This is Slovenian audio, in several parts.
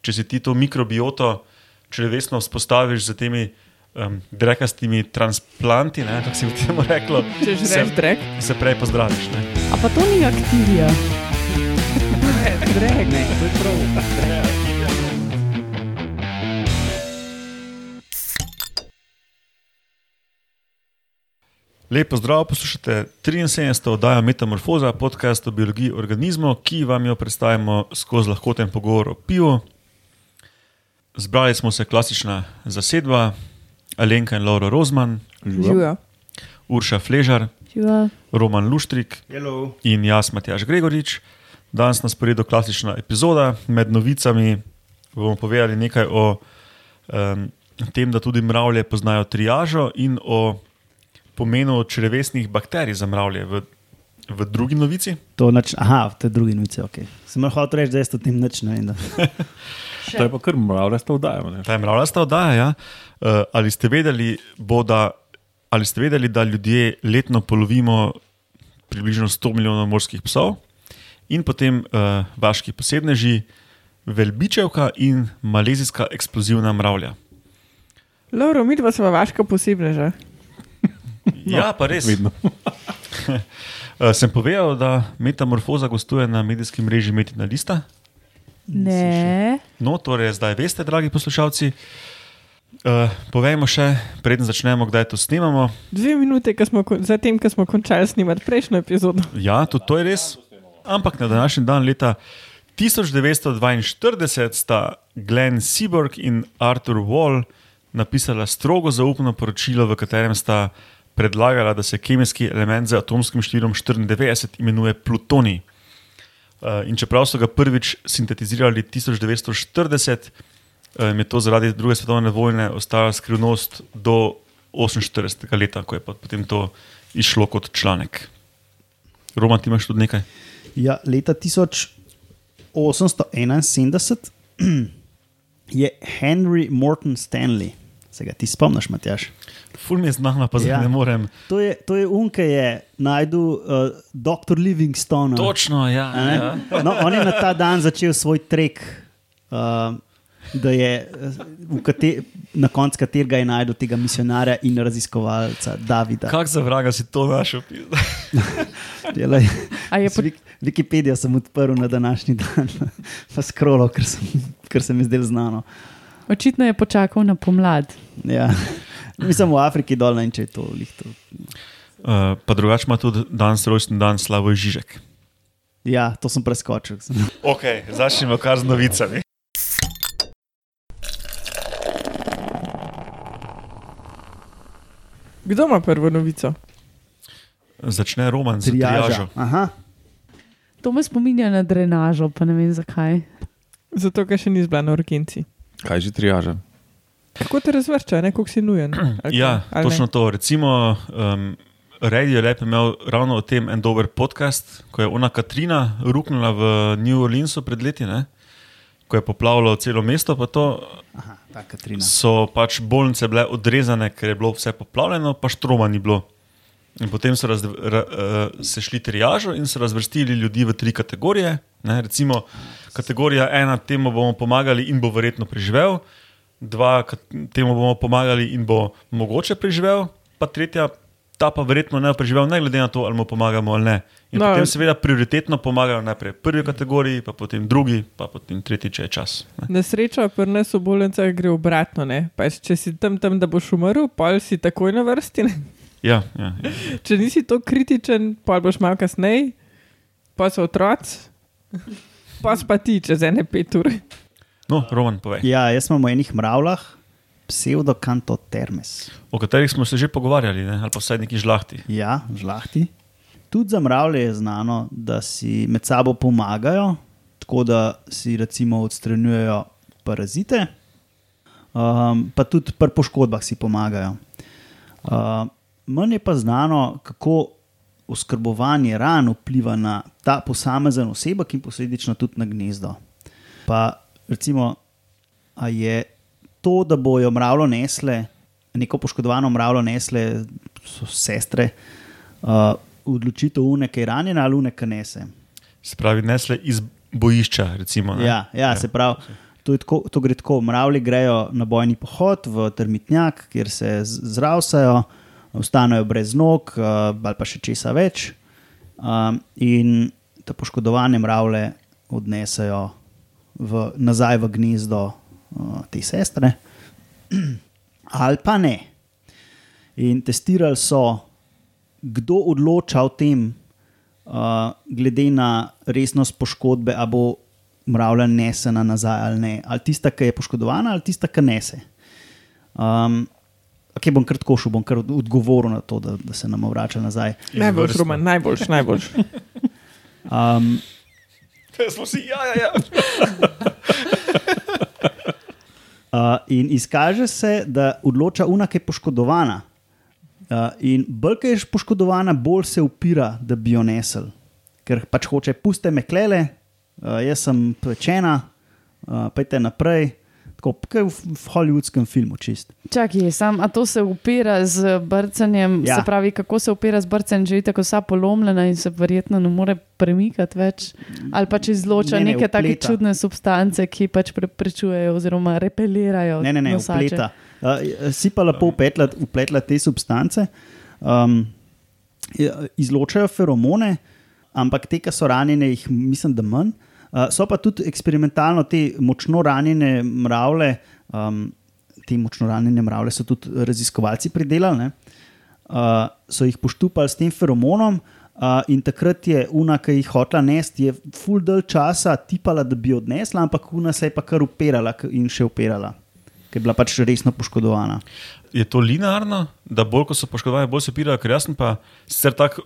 če si ti to mikrobioto črevesno vzpostaviš z temi um, drekastimi transplanti, ne, kako si v tem reklo, Če že se, rečeš drek. se prej pozdraviš. Ne. A pa to ni aktivija. Drek. Ne, to je prav. Lepo zdrav, poslušate 73. oddajo Metamorfoza, podcast o biologiji organizmov, ki vam jo predstavimo skozi lahkoten pogovor o pivu. Zbrali smo se klasična zasedba, Alenka in Laura Rozman, Živijo. Urša Fležar, Živa. Roman Luštrik Hello. in jaz, Matjaš Gregorič. Danes nas poredo klasična epizoda. Med novicami bomo povedali nekaj o um, tem, da tudi mravlje poznajo triažo in o pomenu črevesnih bakterij za mravlje. V, v drugi novici, To nač, aha, to je drugi novice, ok. Sem lahko reči, da jaz o tem nič ne vem. To je pa kar mravljasta vdaja. ne? ta je mravljasta oddaja. Ja? Uh, ali, ste vedeli, da, ali ste vedeli, da ljudje letno polovimo približno 100 milijonov morskih psov in potem uh, vaški posebneži, velbičevka in malezijska eksplozivna mravlja. Lauro, mi dva smo vaška posebneža. No, ja, pa res. Uh, sem povedal, da metamorfoza gostuje na medijskem mreži Metina Lista. Ne. No, torej zdaj veste, dragi poslušalci. Uh, povejmo še, preden začnemo, kdaj to snemamo. Dve minute, smo, zatem, ko smo končali snemati prejšnjo epizodo. Ja, tudi to je res. Ampak na današnji dan, leta 1942, sta Glenn Seaborg in Arthur Wall napisala strogo zaupno poročilo, v katerem sta predlagala, da se kemijski element z atomskim številom 94 imenuje plutonij. Uh, In čeprav so ga prvič sintetizirali 1940, um, je to zaradi druge svetovne vojne ostala skrivnost do 48. leta, ko je potem to išlo kot članek. Roman, ti imaš tudi nekaj? Ja, leta 1871 je Henry Morton Stanley. Se ga ti spomniš, Matjaš? Ful mi je znano, pa zdaj Ja. ne morem. To je, to je un, ki je najdel uh, dr. Livingstone. Točno, ja. Ja. No, on je na ta dan začel svoj trek, uh, da je eh, kate, na koncu katerega je najdel tega misionarja in raziskovalca Davida. Kak za vraga si to našel? Delaj. Je po- Wik- Wikipedijo sem odprl na današnji dan, pa skrolo, ker, sem- ker se mi zdelo znano. Očitno je počakal na pomlad. Ja. Mislim, v Afriki dol ne vem, če je to lihto. Uh, pa drugače ima tudi danes rojsten dan Slavoj Žižek. Ja, to sem preskočil. Ok, začnemo kar z novicami. Kdo ima prvo novico? Začne Roman z triažo. Aha. To me spominja na drenažo, pa ne vem zakaj. Zato, ker še ni zbila na urgenci. Kaj že triaža? Kako te razvršča, ne koliko si nujen? ali Ja, ali točno ne? to. Recimo, um, Radio Lep je imel ravno o tem en dober podcast, ko je ona Katrina ruknila v New Orleansu pred leti, ne? ko je poplavilo celo mesto, pa to Aha, ta Katrina. so pač bolnice bile odrezane, ker je bilo vse poplavljeno, pa štroma ni bilo. In potem so raz, ra, uh, se šli triažo in so razvrstili ljudi v tri kategorije. Ne, recimo, kategorija ena, temu bomo pomagali in bo verjetno preživel, dva, temu bomo pomagali in bo mogoče preživel, pa tretja, ta pa verjetno ne bo preživel, ne glede na to, ali mu pomagamo ali ne. In No. potem, seveda, prioritetno pomagajo najprej prvi kategoriji, pa potem drugi, pa potem tretji, če je čas. Ne. Na srečo pri nas v bolnicah gre obratno. ne. Pa če si tam, tam, da boš umrl, pol si takoj na vrsti. Ne? Ja, ja, ja. Če nisi tako kritičen, pol boš malo kasneje, pa so otroci, pa si pa ti čez ene pet ur. No, Roman, povej. Ja, jaz sem v enih mravljah, pseudokantotermes. O katerih smo se že pogovarjali, ne? ali pa vsaj neki žlahti. Ja, žlahti. Tudi za mravlje je znano, da si med sabo pomagajo, tako da si recimo odstranjujejo parazite, um, pa tudi pri poškodbah si pomagajo. Uh, Manj je pa znano, kako oskrbovanje ran vpliva na ta posamezen osebek in posledično tudi na gnezdo. Pa recimo, a je to, da bojo mravljo nesle, neko poškodovano mravljo nesle, so sestre, uh, odločitev uneke ranjene ali uneke nese. Se pravi, nesle iz bojišča. Recimo, ne? Ja, ja, se pravi, To, je tako, to gre tako, mravlji grejo na bojni pohod v termitnjak, kjer se z- zravsajo, ostanejo brez nog uh, ali pa še česa več. Um, in te poškodovane mravlje odnesejo v, nazaj v gnezdo uh, te sestre, ali pa ne. In testirali so, kdo odloča o tem, uh, glede na resnost poškodbe, ali bo mravlja nesena nazaj ali ne. Ali tista, ki je poškodovana, ali tista, ki nese. Um, okay, bom kratko šel, bom kar odgovoril na to, da, da se nam vrača nazaj. Najboljš, Izvrstno. Roman, najboljš, najboljš. Um, Smo si, ja, ja, ja. Uh, in izkaže se, da odloča una, ki je poškodovana. Uh, in bolj, ki je poškodovana, bolj se upira, da bi jo nesel. Ker pač hoče, puste me klele, uh, jaz sem pečena, uh, pejte naprej. Tako kot v, hollywoodskem filmu, čist. Čakaj, sam, a to se upira z brcanjem, Ja. se pravi, kako se upira z brcanjem, že je tako vsa polomljena in se verjetno ne more premikati več. Ali pa če izloča Ne, ne, ne, neke take čudne substance, ki pač preprečujejo oziroma repelirajo. Ne, ne, ne, nosače. upleta. Uh, si pa lepo upletla, upletla te substance, um, izločajo feromone, ampak te, ki so ranjene, jih mislim, da manj. Uh, so pa tudi eksperimentalno te močno ranjene mravlje, um, te močno ranjene mravlje so tudi raziskovalci pridelali, ne? uh, so jih poštupali s tem feromonom. Uh, in takrat je una, ki jih hotla nesti, je full del časa tipala, da bi odnesla, ampak una se je pa kar upirala in še upirala, ker je bila pač resno poškodovana. Je to linearno, da bolj ko so poškodovani, bolj se pirajo, ker jaz sem pa sicer tako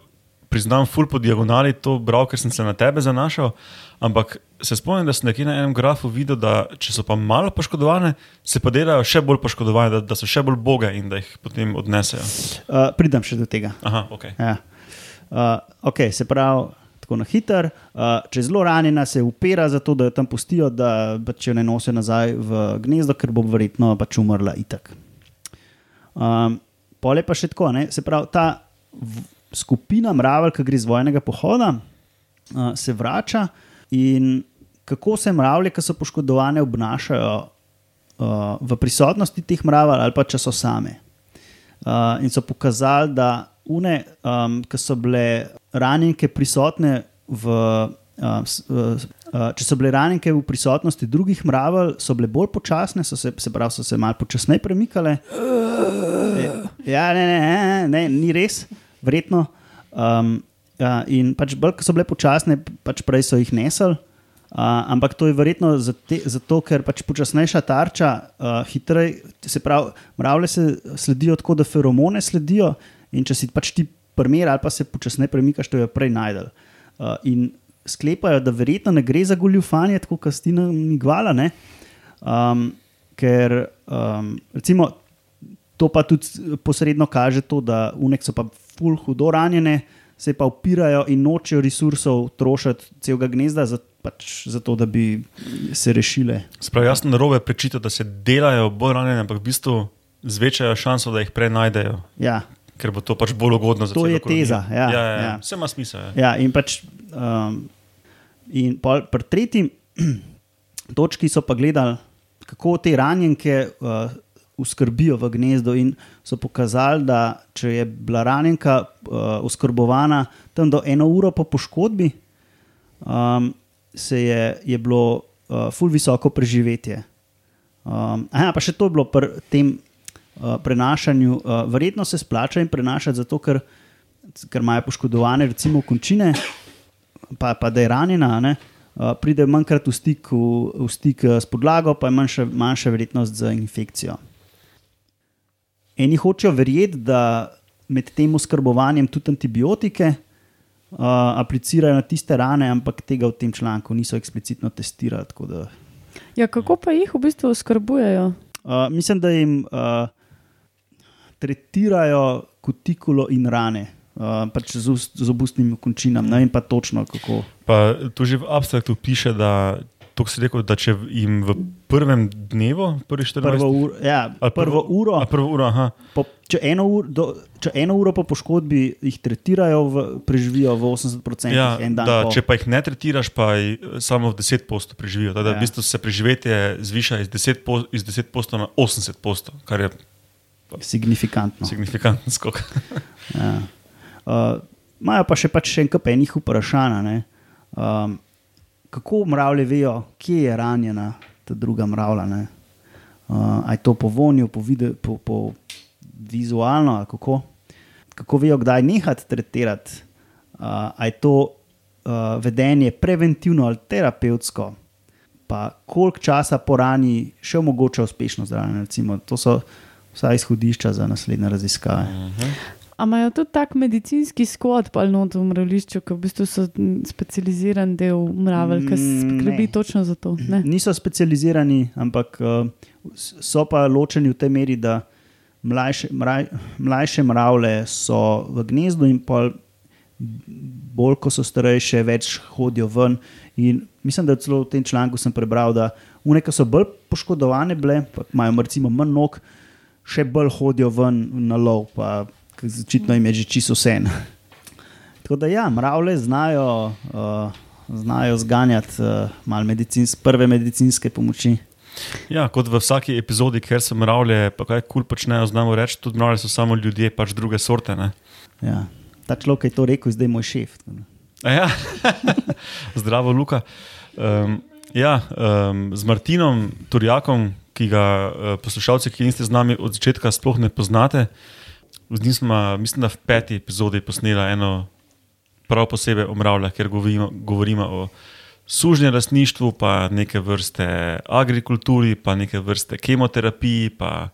priznam, ful po diagonali to bral, ker sem se na tebe zanašal. Ampak se spomnim, da sem nekje na enem grafu videl, da če so pa malo poškodovane, se pa delajo še bolj poškodovane, da, da so še bolj boge in da jih potem odnesejo. Uh, pridem še do tega. Aha, ok. Ja. Uh, ok, se pravi, tako na hiter. Uh, če je zelo ranjena, se upira za to, da jo tam pustijo, da pač jo ne nosijo nazaj v gnezdo, ker bo verjetno pač umrla itak. Um, Pole pa še tako, ne? se pravi, ta skupina mravelj, ki gre z vojnega pohoda, uh, se vrača in kako se mravlje, ki so poškodovane, obnašajo uh, v prisotnosti teh mravelj ali pa če so same. Uh, in so pokazali, da une, um, ki so bile ranjenke prisotne v. Uh, uh, če so bile ranjenke v prisotnosti drugih mravelj, so bile bolj počasne, so se, se pravi, so se malo počasneje premikale. Ja, ne, ne, ne, ne, ni res, verjetno. Um, ja, in pač bolj, ko so bile počasne, pač prej so jih nesel. Uh, ampak to je verjetno zate, zato, ker pač počasnejša tarča, uh, hitreje, se pravi, mravlje se sledijo tako, da feromone sledijo. In če si pač ti primer ali pa se počasneje premikaš, to je prej najdel. Uh, in sklepajo, da verjetno ne gre za goljufanje, tako kot Stina Migvala, ne? Um, ker um, recimo. To pa tudi posredno kaže to, da unek so pa ful hudo ranjene, se pa upirajo in nočejo resursov trošiti celega gnezda, za, pač zato da bi se rešile. Sprav, jaz sem na robe prečital, da se delajo bolj ranjene, ampak v bistvu zvečajo šanso, da jih prej najdejo, Ja, ker bo to pač bolj ugodno za To celo je kolonijo. teza, ja, ja, ja, ja. ja. Vse ima smisel. Ja. ja in pač. Um, in pol, pri tretji točki so pa gledali, kako te ranjenke uh, uskrbijo v gnezdo, in so pokazali, da če je bila ranjenka uh, oskrbovana tam do eno uro po poškodbi, um, se je, je bilo uh, ful visoko preživetje. Um, aha, pa še to je bilo pri tem uh, prenašanju. Uh, verjetno se splača jim prenašati, zato ker, ker imajo poškodovane, recimo, končine, pa, pa da je ranjena. Ne, uh, pride manjkrat v stik, v, v stik s podlago, pa je manjša, manjša verjetnost za infekcijo. Eni hočejo verjeti, da med tem oskrbovanjem tudi antibiotike uh, aplicirajo na tiste rane, ampak tega v tem članku niso eksplicitno testirali. tako Da, Ja, kako pa jih v bistvu oskrbujejo? uh, mislim, da jim uh, tretirajo kutikulo in rane, uh, pač z, z obustnimi končinami. Ne vem pa točno kako. Pa tu že v abstraktu piše, da to si rekel, da če jim v prvem dnevu, prvi 14 Prvo uro, ja, Ali prvo uro, prvo uro, aha. po, če, eno uro do, če eno uro po poškodbi jih tretirajo, v, preživijo v 80% Ja, da, po. če pa jih ne tretiraš, pa jih samo v 10 postov preživijo. Teda, Ja. V bistvu se preživetje zviša iz 10, po, iz 10 postov na 80 postov, kar je Signifikantno. signifikanten skok. Ja. Uh, Imajo pa še pač še en kup enih vprašanj. Um, kako mravlje vejo, kje je ranjena ta druga mravlja? ne? Uh, a je to po vonju, po, vide, po, po vizualno, kako? kako vejo, kdaj nehati tretirati? Uh, a je to uh, vedenje preventivno ali terapevtsko? Pa koliko časa po rani še omogoča uspešno zdravljenje? recimo? To so vsa izhodišča za naslednje raziskave. A imajo tudi tak medicinski skod, pa not v mravlišču, ki v bistvu so specializiran del mravelj, ki Mm, skrbi točno za to. Ne? Niso specializirani, ampak uh, so pa ločeni v tej meri, da mlajše, mraj, mlajše mravlje so v gnezdu in pol bolj, ko so starejše, več hodijo ven. In mislim, da celo v tem članku sem prebral, da uneke so bolj poškodovane, bile, imajo recimo manj nog, še bolj hodijo ven na lov, pa ke očitno jim je že čisto vse. Tako da ja, mravlje znajo, uh, znajo zganjati uh, malo medicins, prve medicinske pomoči. Ja, kot v vsaki epizodi, ker se mravlje, pa kaj kul počnejo, znamo reči, tudi mravlje so samo ljudje, pač druge sorte. Ne? Ja. Ta človek je to rekel, zdaj moj šef. A Ja. Zdravo, Luka. Um, ja, um, z Martinom Turjakom, ki ga uh, poslušalci, ki niste z nami od začetka, sploh ne poznate. Z njim smo, mislim, da v peti epizodi posnela eno prav posebej o mravljah, ker govorimo, govorimo o sužnjem lastništvu, pa neke vrste agrikulturi, pa neke vrste kemoterapiji, pa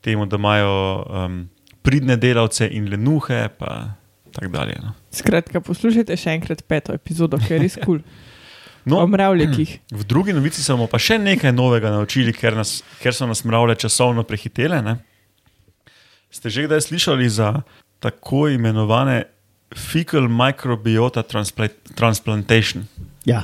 temu, da imajo um, pridne delavce in lenuhe, pa tako dalje. No. Skratka, poslušajte še enkrat peto epizodo, ker je res kul. Cool. No, O mravljikih. V drugi novici smo pa še nekaj novega naučili, ker, nas, ker so nas mravlje časovno prehitele. Ne? Ste že kdaj slišali za tako imenovane fecal microbiota transpla transplantation? Ja.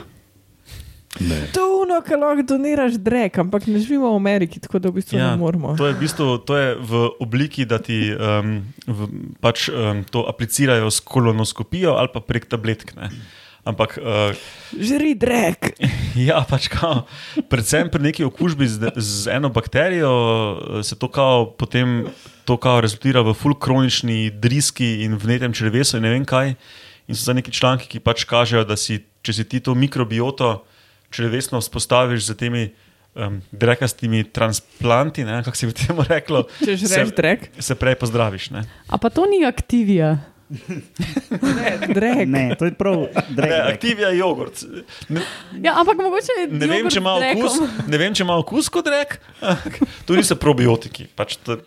To je ono, kar lahko doniraš drek, ampak ne živimo v Ameriki, tako da v bistvu ja, ne moramo. to, je v bistvu, to je v obliki, da ti um, v, pač, um, to aplicirajo s kolonoskopijo ali pa prek tabletk. Ne? Ampak uh, Žri drek. Ja, pač kao, predvsem pri neki okužbi z, z eno bakterijo eh, se to kao, potem to kao rezultira v fulkronični driski in vnetem črevesu in ne vem kaj. In so za neki članki, ki pač kažejo, da si, če si ti to mikrobioto črevesno vzpostaviš z temi um, drekastimi transplanti, ne, kako se bi temu reklo, Če žreš drek. se prej pozdraviš. Ne. A pa to ni aktivija. Ne, drek. Ne, to je prav Ne, drek. Aktivija je jogurt. Ne, Ja, ampak mogoče je Ne vem, jogurt če ima okus, ne vem, če ima okus kot rek, to niso probiotiki. Pač to...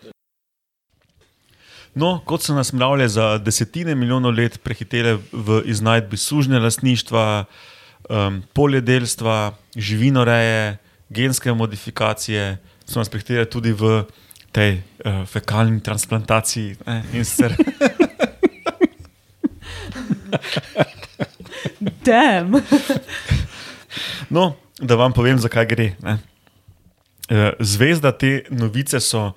No, kot so nas mravlje za desetine milijonov let prehitele v iznajdbi sužne lastništva, um, poljedelstva, živinoreje, genske modifikacije, so nas prehitele tudi v tej uh, fekalni transplantaciji. Ne, in sicer Damn. No, da vam povem, zakaj gre. Ne. Eh, Zvezda te novice so,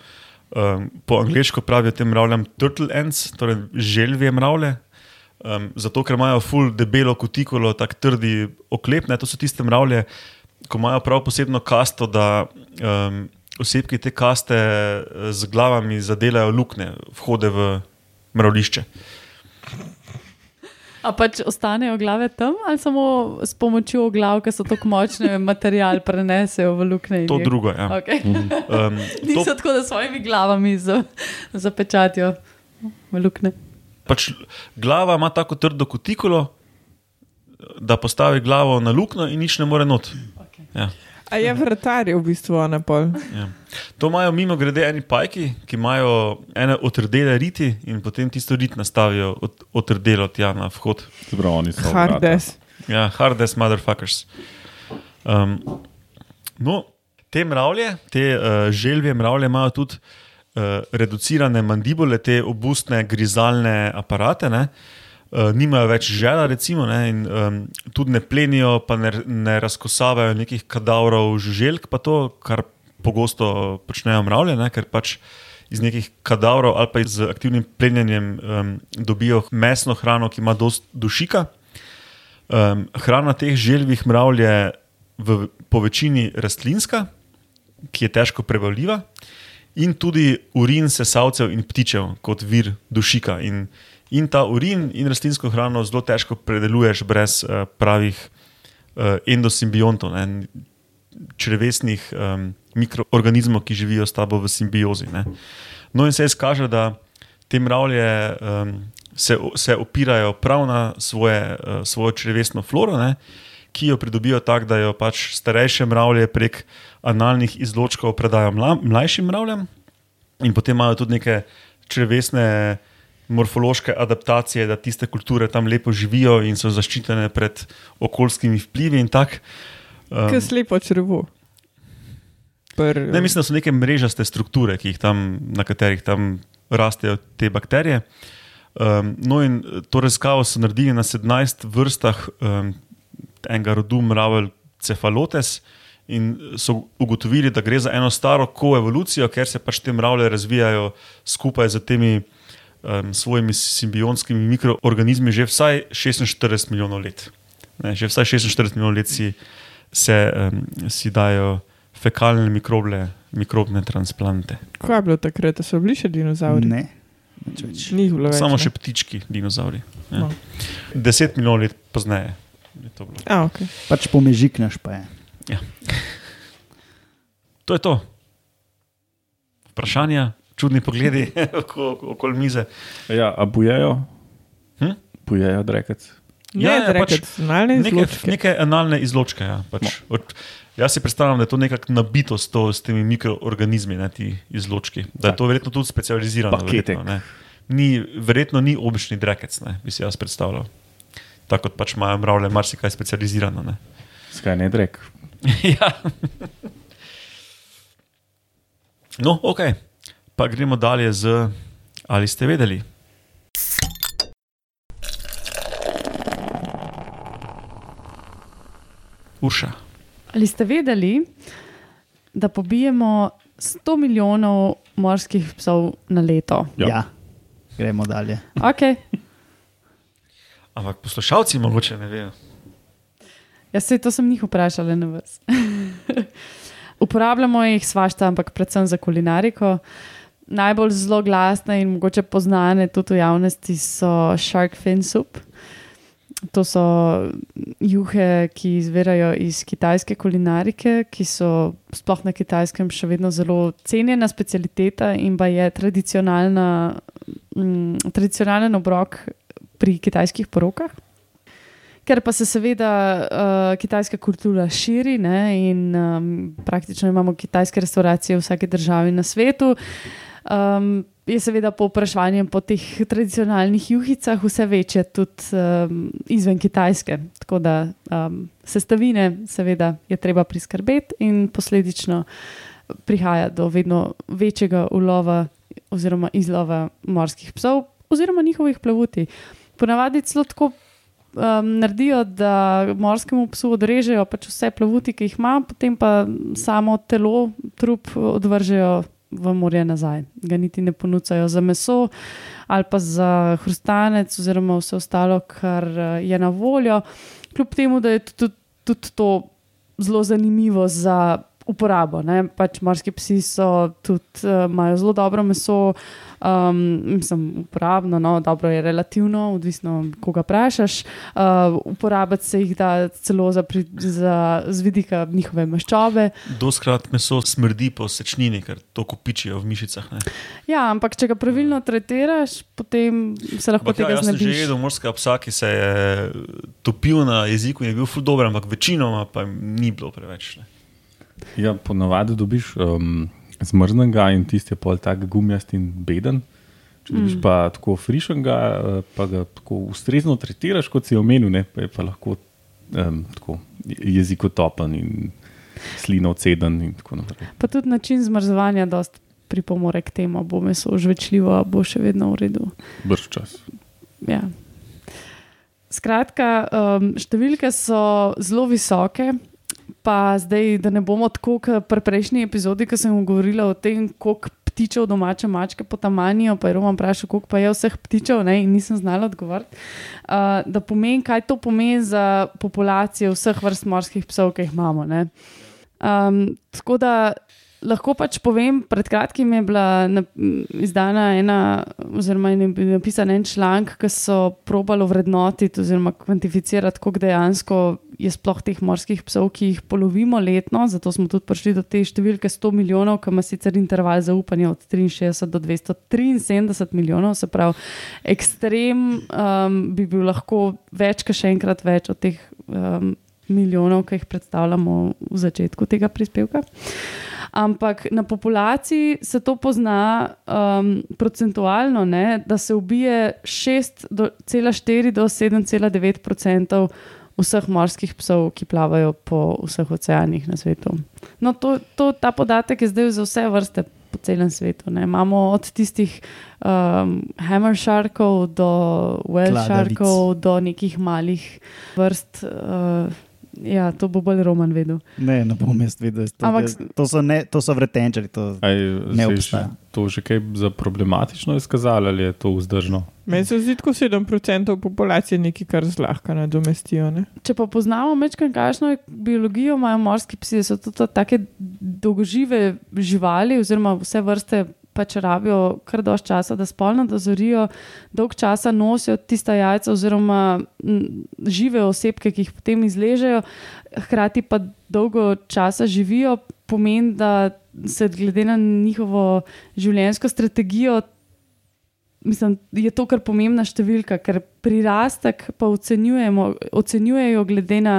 um, po angliško pravijo tem mravljam turtle ants, torej želvje mravlje. Um, zato, ker imajo ful debelo kutikulo, tako trdi oklep, ne, to so tiste mravlje, ko imajo prav posebno kasto, da um, osebki te kaste eh, z glavami zadelajo luknje, vhode v mravlišče. A pač ostanejo glave tam ali samo s pomočjo glav, ki so tako močne, material prenesejo v luknje? To jih- drugo. Ja. Okay. Um, Niso tako, da s svojimi glavami za, zapečatijo v luknje. pač glava ima tako trdo kutikulo, da postavi glavo na luknjo in nič ne more not. Okay. Ja. A je vratar je v bistvu ona pol. Ja. To imajo mimo grede eni pajki, ki imajo ene otrdele riti in potem tisto rit nastavijo od, otrdelo tja na vhod. Pravi, oni so. Hardes. Ja, hardest motherfuckers. Um, no, te mravlje, te uh, želvje mravlje imajo tudi uh, reducirane mandibule, te obustne grizalne aparate. Ne? uh, nimajo več žela, recimo, ne, in um, tudi ne plenijo, pa ne, ne razkosavajo nekih kadavrov žuželk, pa to, kar pogosto počnejo mravlje, ne, ker pač iz nekih kadavrov ali pa z aktivnim plenjenjem um, dobijo mesno hrano, ki ima dosti dušika. Um, hrana teh želvih mravlj je v, po večini rastlinska, ki je težko prevaljiva, in tudi urin sesalcev in ptičev kot vir dušika. In, in ta urin in rastlinsko hrano zelo težko predeluješ brez uh, pravih uh, endosimbiontov, ne, črevesnih um, mikroorganizmov, ki živijo s tabo v simbiozi. Ne. No, in se izkaže, da te mravlje um, se, se opirajo prav na svoje, uh, svojo črevesno floro. Ne, Ki jo pridobijo tako, da jo pač starejše mravlje prek analnih izločkov predajo mla, mlajšim mravljam, in potem imajo tudi neke črvesne morfološke adaptacije, da tiste kulture tam lepo živijo in so zaščitene pred okoljskimi vplivi. in tako. Um, Kaj slepo črvo. Pr, Ne, mislim, da so neke mrežaste strukture, tam, na katerih tam rastejo te bakterije. Um, no, in to raziskavo so naredili na 17 vrstah um, enega rodu mravelj cefalotes. In so ugotovili, da gre za eno staro koevolucijo, ker se pač te mravlje razvijajo skupaj z temi um, svojimi simbionskimi mikroorganizmi že vsaj 46 milijonov let. Ne, že vsaj 46 milijonov let si, se, um, si dajo fekalne mikroble, mikrobne transplante. Kaj je bilo takrat, da so bili še dinozavri? Ne. več. Več. Samo ne? še ptički, dinozauri. Ja. No. 10 milijonov let pozneje. je to bilo. A, okay. Pač pomežiknaš pa je. To je to. Vprašanja, čudni pogledi oko- okoli mize. Ja, a bujejo? Hm? Bujejo drekec. Ne, Ja, ja, ja, pač pač, nalne Neke, izločke. neke analne izločke. Ja, pač. Od, jaz si predstavljam, da je to nekako nabito s, to, s temi mikroorganizmi, ne, ti izločki. Da je to verjetno tudi specializirano. Verjetno, ne. ni, verjetno ni obični drekec, ne, bi si jaz predstavljal. Tako kot pač imajo mravlje, marsikaj specializirano. Ne. Skaj ne drek. ja. No, ok. Pa gremo dalje z. Ali ste vedeli? Urša. Ali ste vedeli, da pobijemo 100 milijonov morskih psov na leto? Ja. Ja. Gremo dalje. Okay. Ampak poslušalci mogoče ne vejo. Jaz se to sem njih vprašala na vas. Uporabljamo jih svašta, ampak predvsem za kulinariko. Najbolj zelo glasne in mogoče poznane tudi v javnosti so shark fin soup. To so juhe, ki izvirajo iz kitajske kulinarike, ki so sploh na kitajskem še vedno zelo cenjena specialiteta in pa je tradicionalna, mm, tradicionalen obrok pri kitajskih porokah. Ker pa se seveda uh, kitajska kultura širi ne, in um, praktično imamo kitajske restauracije v vsaki državi na svetu, um, je seveda povpraševanje po teh tradicionalnih juhicah vse večje tudi um, izven Kitajske. Tako da um, sestavine seveda je treba priskrbeti in posledično prihaja do vedno večjega ulova oziroma izlova morskih psov oziroma njihovih plavuti. Ponavadi celo tako um, naredijo, da morskemu psu odrežejo pač vse plavuti, ki jih ima, potem pa samo telo, trup odvržejo v morje nazaj. Ga niti ne ponucajo za meso ali pa za hrustanec, oziroma vse ostalo, kar eh, je na voljo. Kljub temu, da je tudi, tudi to zelo zanimivo za uporabo. Ne? Pač morski psi so tudi, uh, imajo zelo dobro meso, um, mislim, uporabno, no, dobro je relativno, odvisno, koga vprašaš. Uh, uporabiti se jih da celo za, pri, za z vidika njihove maščobe. Doskrat meso smrdi po sečnini, ker to kopičijo v mišicah. ne. Ja, ampak če ga pravilno tretiraš, potem se lahko Ampak ja, tega jaz sem že znebiš. jedel morskega psa, ki se je topil na jeziku in je bil ful dober, ampak večinoma pa ni bilo preveč. Ne. Ja, ponavadi dobiš um, zmrznega in tisti je pol tak gumijast in beden. Če dobiš mm. pa tako frišnega, eh, pa ga tako ustrezno tretiraš, kot si omenil, ne, pa je pa lahko um, tako jezik otopen in slina odseden in tako naprej. Pa tudi način zmrzovanja dost pripomore k temu, bo meso žvečljivo, bo še vedno v redu. Brž čas. Ja. Skratka, um, številke so zelo visoke. Pa zdaj, da ne bomo tako, kot pri prejšnji epizodi, ki sem govorila o tem, koliko ptičev domače mačke potamanijo, pa je Roman vprašal, koliko pa je vseh ptičev, ne, in nisem znala odgovoriti. Uh, da pomeni, kaj to pomeni za populacijo vseh vrst morskih psov, ki jih imamo. Um, tako da lahko pač povem, pred kratkim je bila na, izdana ena, oziroma je napisan en članek, ki so probali vrednotiti oziroma kvantificirati, koliko dejansko je sploh teh morskih psov, ki jih polovimo letno. Zato smo tudi prišli do te številke 100 milijonov, ki ima sicer interval zaupanja od 63 do 273 milijonov, se pravi, ekstrem um, bi bil lahko več, kot še enkrat več od teh. Um, Milijonov, ki jih predstavljamo v začetku tega prispevka. Ampak na populaciji se to pozna um, procentualno, ne, da se ubije 6,4 do 7,9 odstotkov vseh morskih psov, ki plavajo po vseh oceanih na svetu. No, to, to, ta podatek je zdaj za vse vrste po celem svetu. Ne. Imamo od tistih um, hammer sharkov do whale sharkov, do nekih malih vrst. Uh, Ja, to bo bolj roman vedel. Ne, ne bom jaz vedel. To, Ampak, to so, so vretenčari, to Aj, ne obstaja. To že kaj za problematično izkazalo ali je to vzdržno? Meni se zdi, da 7% populacije nekaj kar zlahka nadomestijo. Ne? Če pa poznamo mečkaj, kakšno biologijo imajo morski psi, so to tako dolgožive živali oziroma vse vrste pač rabijo kar dož časa, da spolno dozorijo, dolg časa nosijo tista jajca, oziroma žive osebke, ki jih potem izležejo, hkrati pa dolgo časa živijo, pomeni, da se glede na njihovo življenjsko strategijo. Mislim, je to kar pomembna številka, ker prirastek pa ocenjujejo glede na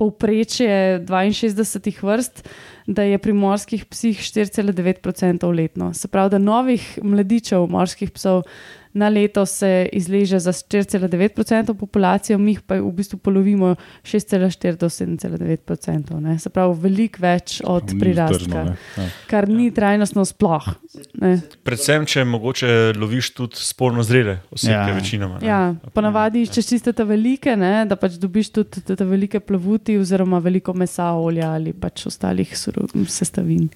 povprečje 62 vrst da je pri morskih psih 4,9% letno. Se pravi, da novih mladičev morskih psov na leto se izleže za 4,9% populacije, mi pa v bistvu polovimo 6,4 do 7,9%. Se pravi, veliko več od prirastka, ja. kar ni trajnostno sploh. Ne. Predvsem, če mogoče loviš tudi spolno zrele osebe, ja. večinoma. Ja, ponavadi iščeš tiste te velike, ne, da pač dobiš tudi te velike plavuti, oziroma veliko mesa, olja ali pač ostalih sestavin.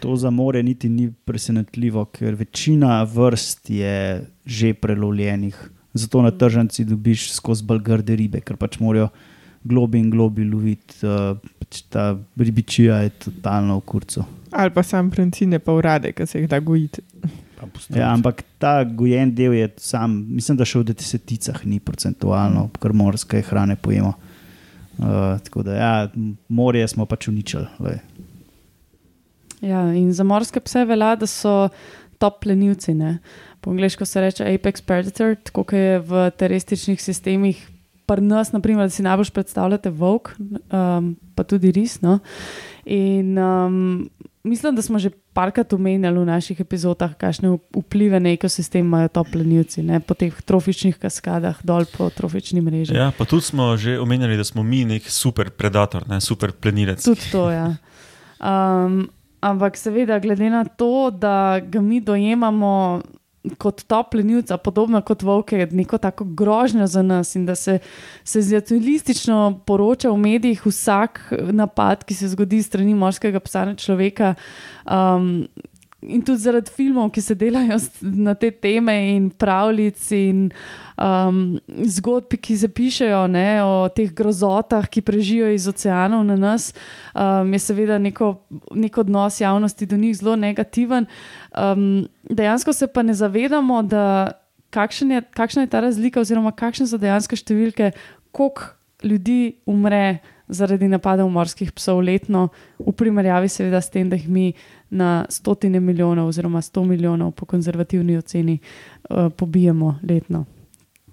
To za more niti ni presenetljivo, ker večina vrst je že prelovljenih. Zato na tržnici dobiš skozi balgrde ribe, ker pač morajo globi in globi loviti. Uh, pač ta ribičija je totalno v kurcu. Ali pa sam princine, pa urade, ki se jih da gojiti. Ja, ampak ta gojen del je sam, mislim, da še v deseticah ni procentualno, ker morske hrane pojemo. Uh, tako da, ja, morje smo pač uničili. Ja, in za morske pse velja, da so top plenilci. Uh, po angliško se reče Apex Predator, tako kot je v terorističnih sistemih. Pri nas, naprimer, da si najbolj predstavljate volk, um, pa tudi res. No? In um, mislim, da smo že parkrat omenjali v naših epizodah, kakšne vplive na ekosistem imajo to plenilci, ne? po teh trofičnih kaskadah, dol po trofični mreži. Ja, pa tudi smo že omenjali, da smo mi nek super predator, ne? super plenilec. Tudi to, ja. Um, ampak seveda, glede na to, da ga mi dojemamo kot toplenilca, podobno kot volke, neko tako grožnjo za nas in da se, zjatilistično poroča v medijih vsak napad, ki se zgodi strani morskega psa na človeka. Um, in tudi zaradi filmov, ki se delajo na te teme, in pravljic, in um, zgodb, ki se pišejo ne, o teh grozotah, ki prežijo iz oceanov na nas, um, je seveda neko, nek odnos javnosti do njih zelo negativen. Um, dejansko se pa ne zavedamo, kakšen je, kakšna je ta razlika, oziroma kakšne so dejansko številke, koliko ljudi umre zaradi napadov morskih psov letno, v primerjavi seveda s tem, da jih mi na stotine milijonov, oziroma sto milijonov po konzervativni oceni, uh, pobijemo letno.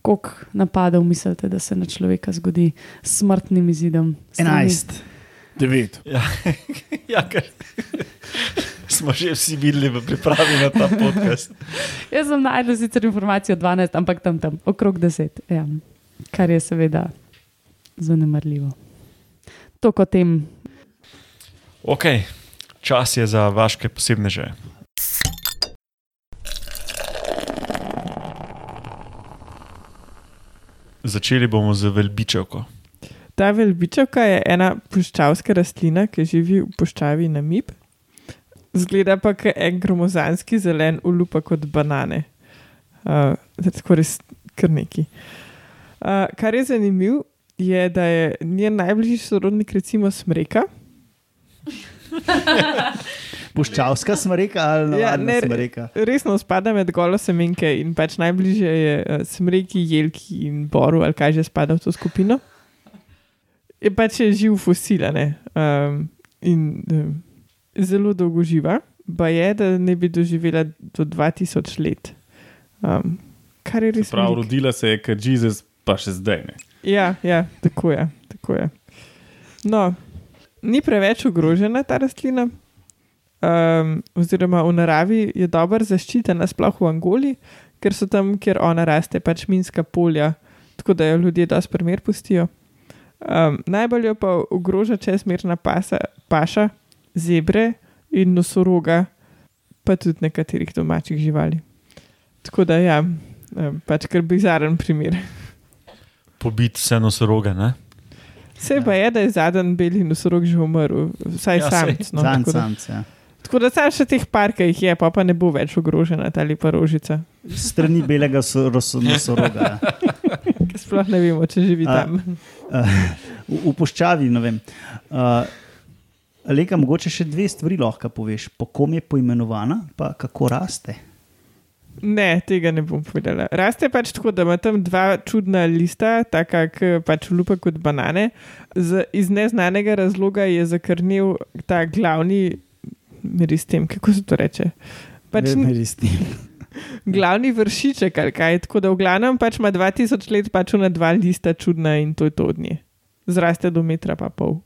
Koliko napadov mislite, da se na človeka zgodi s smrtnim izidom? 11, 9. Ja, ja ker smo že vsi videli v pripravi na ta podcast. Jaz sem najdel sicer informacijo 12, ampak tam tam, okrog 10, ja. kar je seveda zanemarljivo. To kot tem. Ok, čas je za vaše posebne že. Začeli bomo z velbičevko. Ta velbičevka je ena puščavska rastlina, ki živi v puščavi Namib. Zgleda pa kot en gromozanski zelen ulupa kot banane. Uh, tako res kar neki. Uh, kar je zanimivo, je, da je njen najbližji sorodnik, recimo smreka. Puščavska smreka ali Ja, ja, ne, smreka. Resno spada med golo semenke in pač najbližje je uh, smreki, jelki in boru, ali kaj že spada v to skupino. Je pač je živ fosil, a ne. Um, in um, zelo dolgo živa, pa je, da ne bi doživela do 2000 let. Um, kar je res. Prav, rodila se je kot Jezus, pa še zdaj ne. Ja, ja, tako je. Tako je. No, ni preveč ogrožena ta rastlina, um, oziroma v naravi je dobro zaščitena, sploh v Angoli, ker so tam, kjer ona raste, pač minska polja, tako da jo ljudje dosti primer pustijo. Um, najbolj jo pa ogroža čezmerna pasa, paša, zebre in nosoroga, pa tudi nekaterih domačih živali. Tako da ja, um, pač kar bizaren primer. Pobit vse nosoroge. Ne? Vse pa je, da je zadnji beli nosorog že umrl, vsaj Ja, sam. No, Zanj tako, da, samc, ja. tako da sam še teh par, ki jih je, pa, pa ne bo več ogrožena ta lepa rožica. Strani belega so- ros- nosoroga. ja. Sploh ne vemo, če živi A- tam. Uh, v, v puščavi, ne vem. Uh, Leka, mogoče še dve stvari lahko poveš. Po kom je poimenovana, pa kako raste. Ne, tega ne bom povedala. Raste pač tako, da ima tam dva čudna lista, taka ki pač lupa kot banane. Z, iz neznanega razloga je zakrnil ta glavni, meristem, kako se to reče. Pač ni. glavni vršiček ali kaj. Tako da v glavnem pač ima 2000 let pač na dva lista čudna in to je to od nje. Zraste do metra pa pol.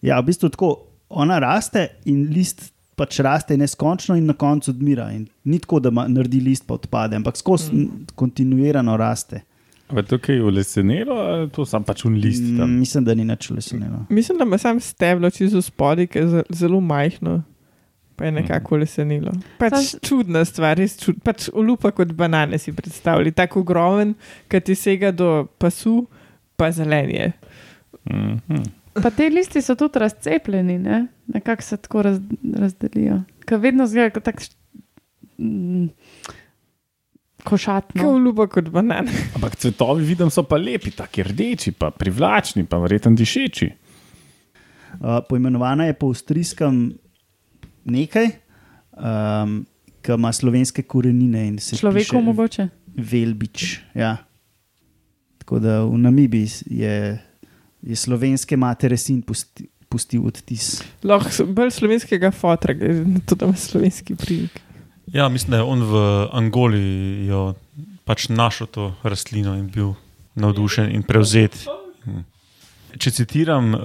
Ja, v bistvu tako, ona raste in list pač raste neskončno in na koncu odmira. In ni tako, da ma, naredi list pa odpade, ampak skozi mm. kontinuirano raste. Ampak to, kaj je ulesenelo, ali to sam pač un list. Mm, Tam. mislim, da ni nič lesenilo. Mislim, da ima sam steblo čisto spodaj, ki je ze- zelo majhno, pa je nekako lesenilo. Pač Sam- čudna stvar, res čudna. Pač olupa kot banane si predstavljaj, tako ogromen, ki ti sega do pasu, pa zelen je. Mhm. Pa te listi so tudi razcepljeni, ne? nekako se tako raz, razdelijo. Ker vedno zgleda kot tak mm, Kot košatno. olupa kot banane. Ampak cvetovi vidim so pa lepi, tako rdeči, pa privlačni, pa verjetno dišeči. Uh, poimenovana je po avstrijskem nekaj, um, ki ima slovenske korenine in se Človeku piše mogoče. Velbič. Ja. Tako da v Namibiji je, je slovenske matere sin pusti, pustil odtis. Lahko bolj slovenskega fotra, to, da ima slovenski primek. Ja, mislim, da je on v Angoli jo pač našel to rastlino in bil navdušen in prevzet. Hm. Če citiram uh,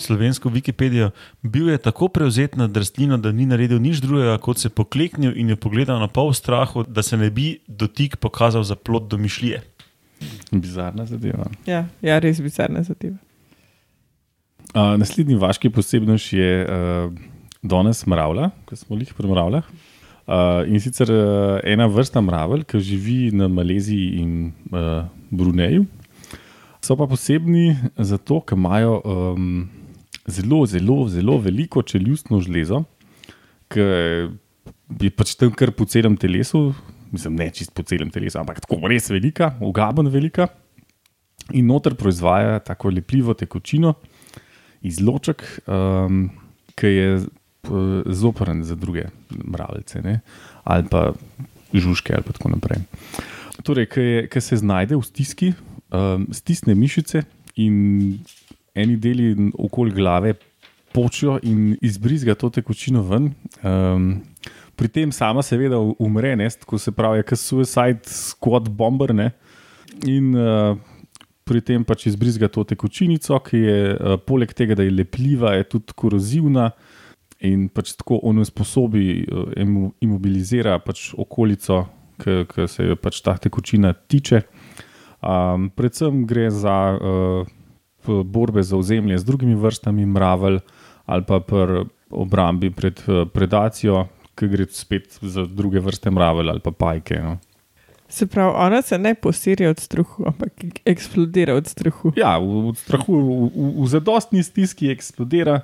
slovensko Wikipedijo, bil je tako prevzet nad rastlino, da ni naredil nič drugega, kot se pokleknil in jo pogledal na pol strahu, da se ne bi dotik pokazal za plot domišljije. Bizarna zadeva. Ja, ja, res bizarna zadeva. Uh, naslednji vaški posebnost je uh, danes mravlja, ki smo jih pri mravljah. Uh, in sicer uh, ena vrsta mravelj, ki živi na Maleziji in uh, Bruneju. So pa posebni zato, ker imajo um, zelo, zelo, zelo veliko čeljustno železo, ki je pač tam kar po celem telesu, mislim, ne čist po celem telesu, ampak tako res velika, ugaben velika. In noter proizvaja tako lepljivo tekočino, izloček, um, ki je zoprn za druge mravljce, ne? ali pa žužke, ali pa tako naprej. Torej, ki, se znajde v stiski, um, stisne mišice in eni deli okoli glave počijo in izbrizga to tekočino ven. Um, pri tem sama seveda umre, ne, tako se pravi, kot suicide squad bomber. Ne, in uh, pri tem pač izbrizga to tekočinico, ki je uh, poleg tega, da je lepljiva, je tudi korozivna in pač tako onesposobi, uh, imo- imobilizira pač okolico, ki se jo pač ta tekočina tiče. Um, predvsem gre za uh, borbe za ozemlje z drugimi vrstami mravelj ali pa pri obrambi pred uh, predacijo, ki gre spet za druge vrste mravelj ali pa pajke. No. Se pravi, ona se ne posiri od strahu, ampak eksplodira od strahu. Ja, v strahu, v, v, v zadostni stiski eksplodira,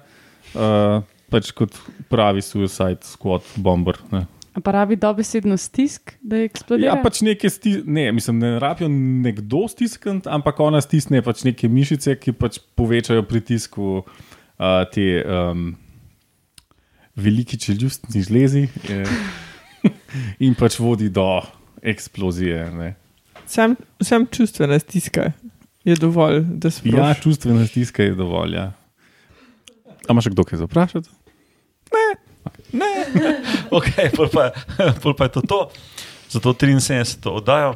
uh, pač kot pravi suicide squad bomber. Ne. Pa rabi dobesedno stisk, da eksplodira. Ja, pač neke sti, ne, mislim, ne rabijo nekdo stiskati, ampak ona stisne pač neke mišice, ki pač povečajo pritisk v uh, te um, veliki čeljustni žlezi eh, in pač vodi do eksplozije. Ne. Sam, sam čustvena stiska je dovolj, da se Ja, čustvena stiska je dovolj. Ja. A imaš kdo kaj za vprašati? Okay, pol, pa, pol pa je to to, za to 73. oddajo.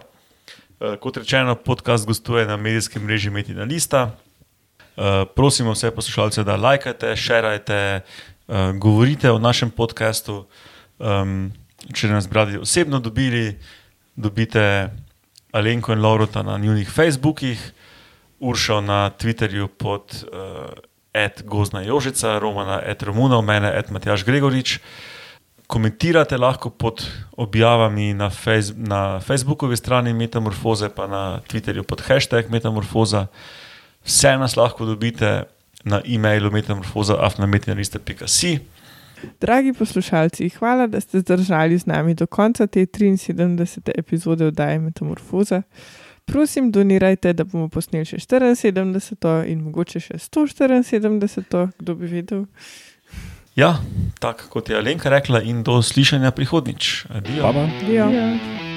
Eh, Kot rečeno, podcast gostuje na medijskem mreži Metina Lista. Eh, Prosimo vse poslušalce, da lajkate, šerajte, eh, govorite o našem podkastu. Če nas bradi osebno dobili, dobite Alenko in Laurota na njihovih Facebookih, Uršo na Twitterju pod uh, Ed Gozna Jožica, Romana Ed Romunov, mene Ed Matjaš Gregorič. Komentirate lahko pod objavami na, fejs na Facebookovi strani Metamorfoze, pa na Twitterju pod hashtag Metamorfoza. Vse nas lahko dobite na e-mailu metamorfoza.afnametinaliste.si. Dragi poslušalci, hvala, da ste zdržali z nami do konca te 73. epizode oddaje Metamorfoza. Prosim, donirajte, da bomo posneli še 74. in mogoče še 174. Kdo bi vedel? Ja, tako kot je Alenka rekla, in do slišanja prihodnič. Adijo. Baba. Ja. Ja.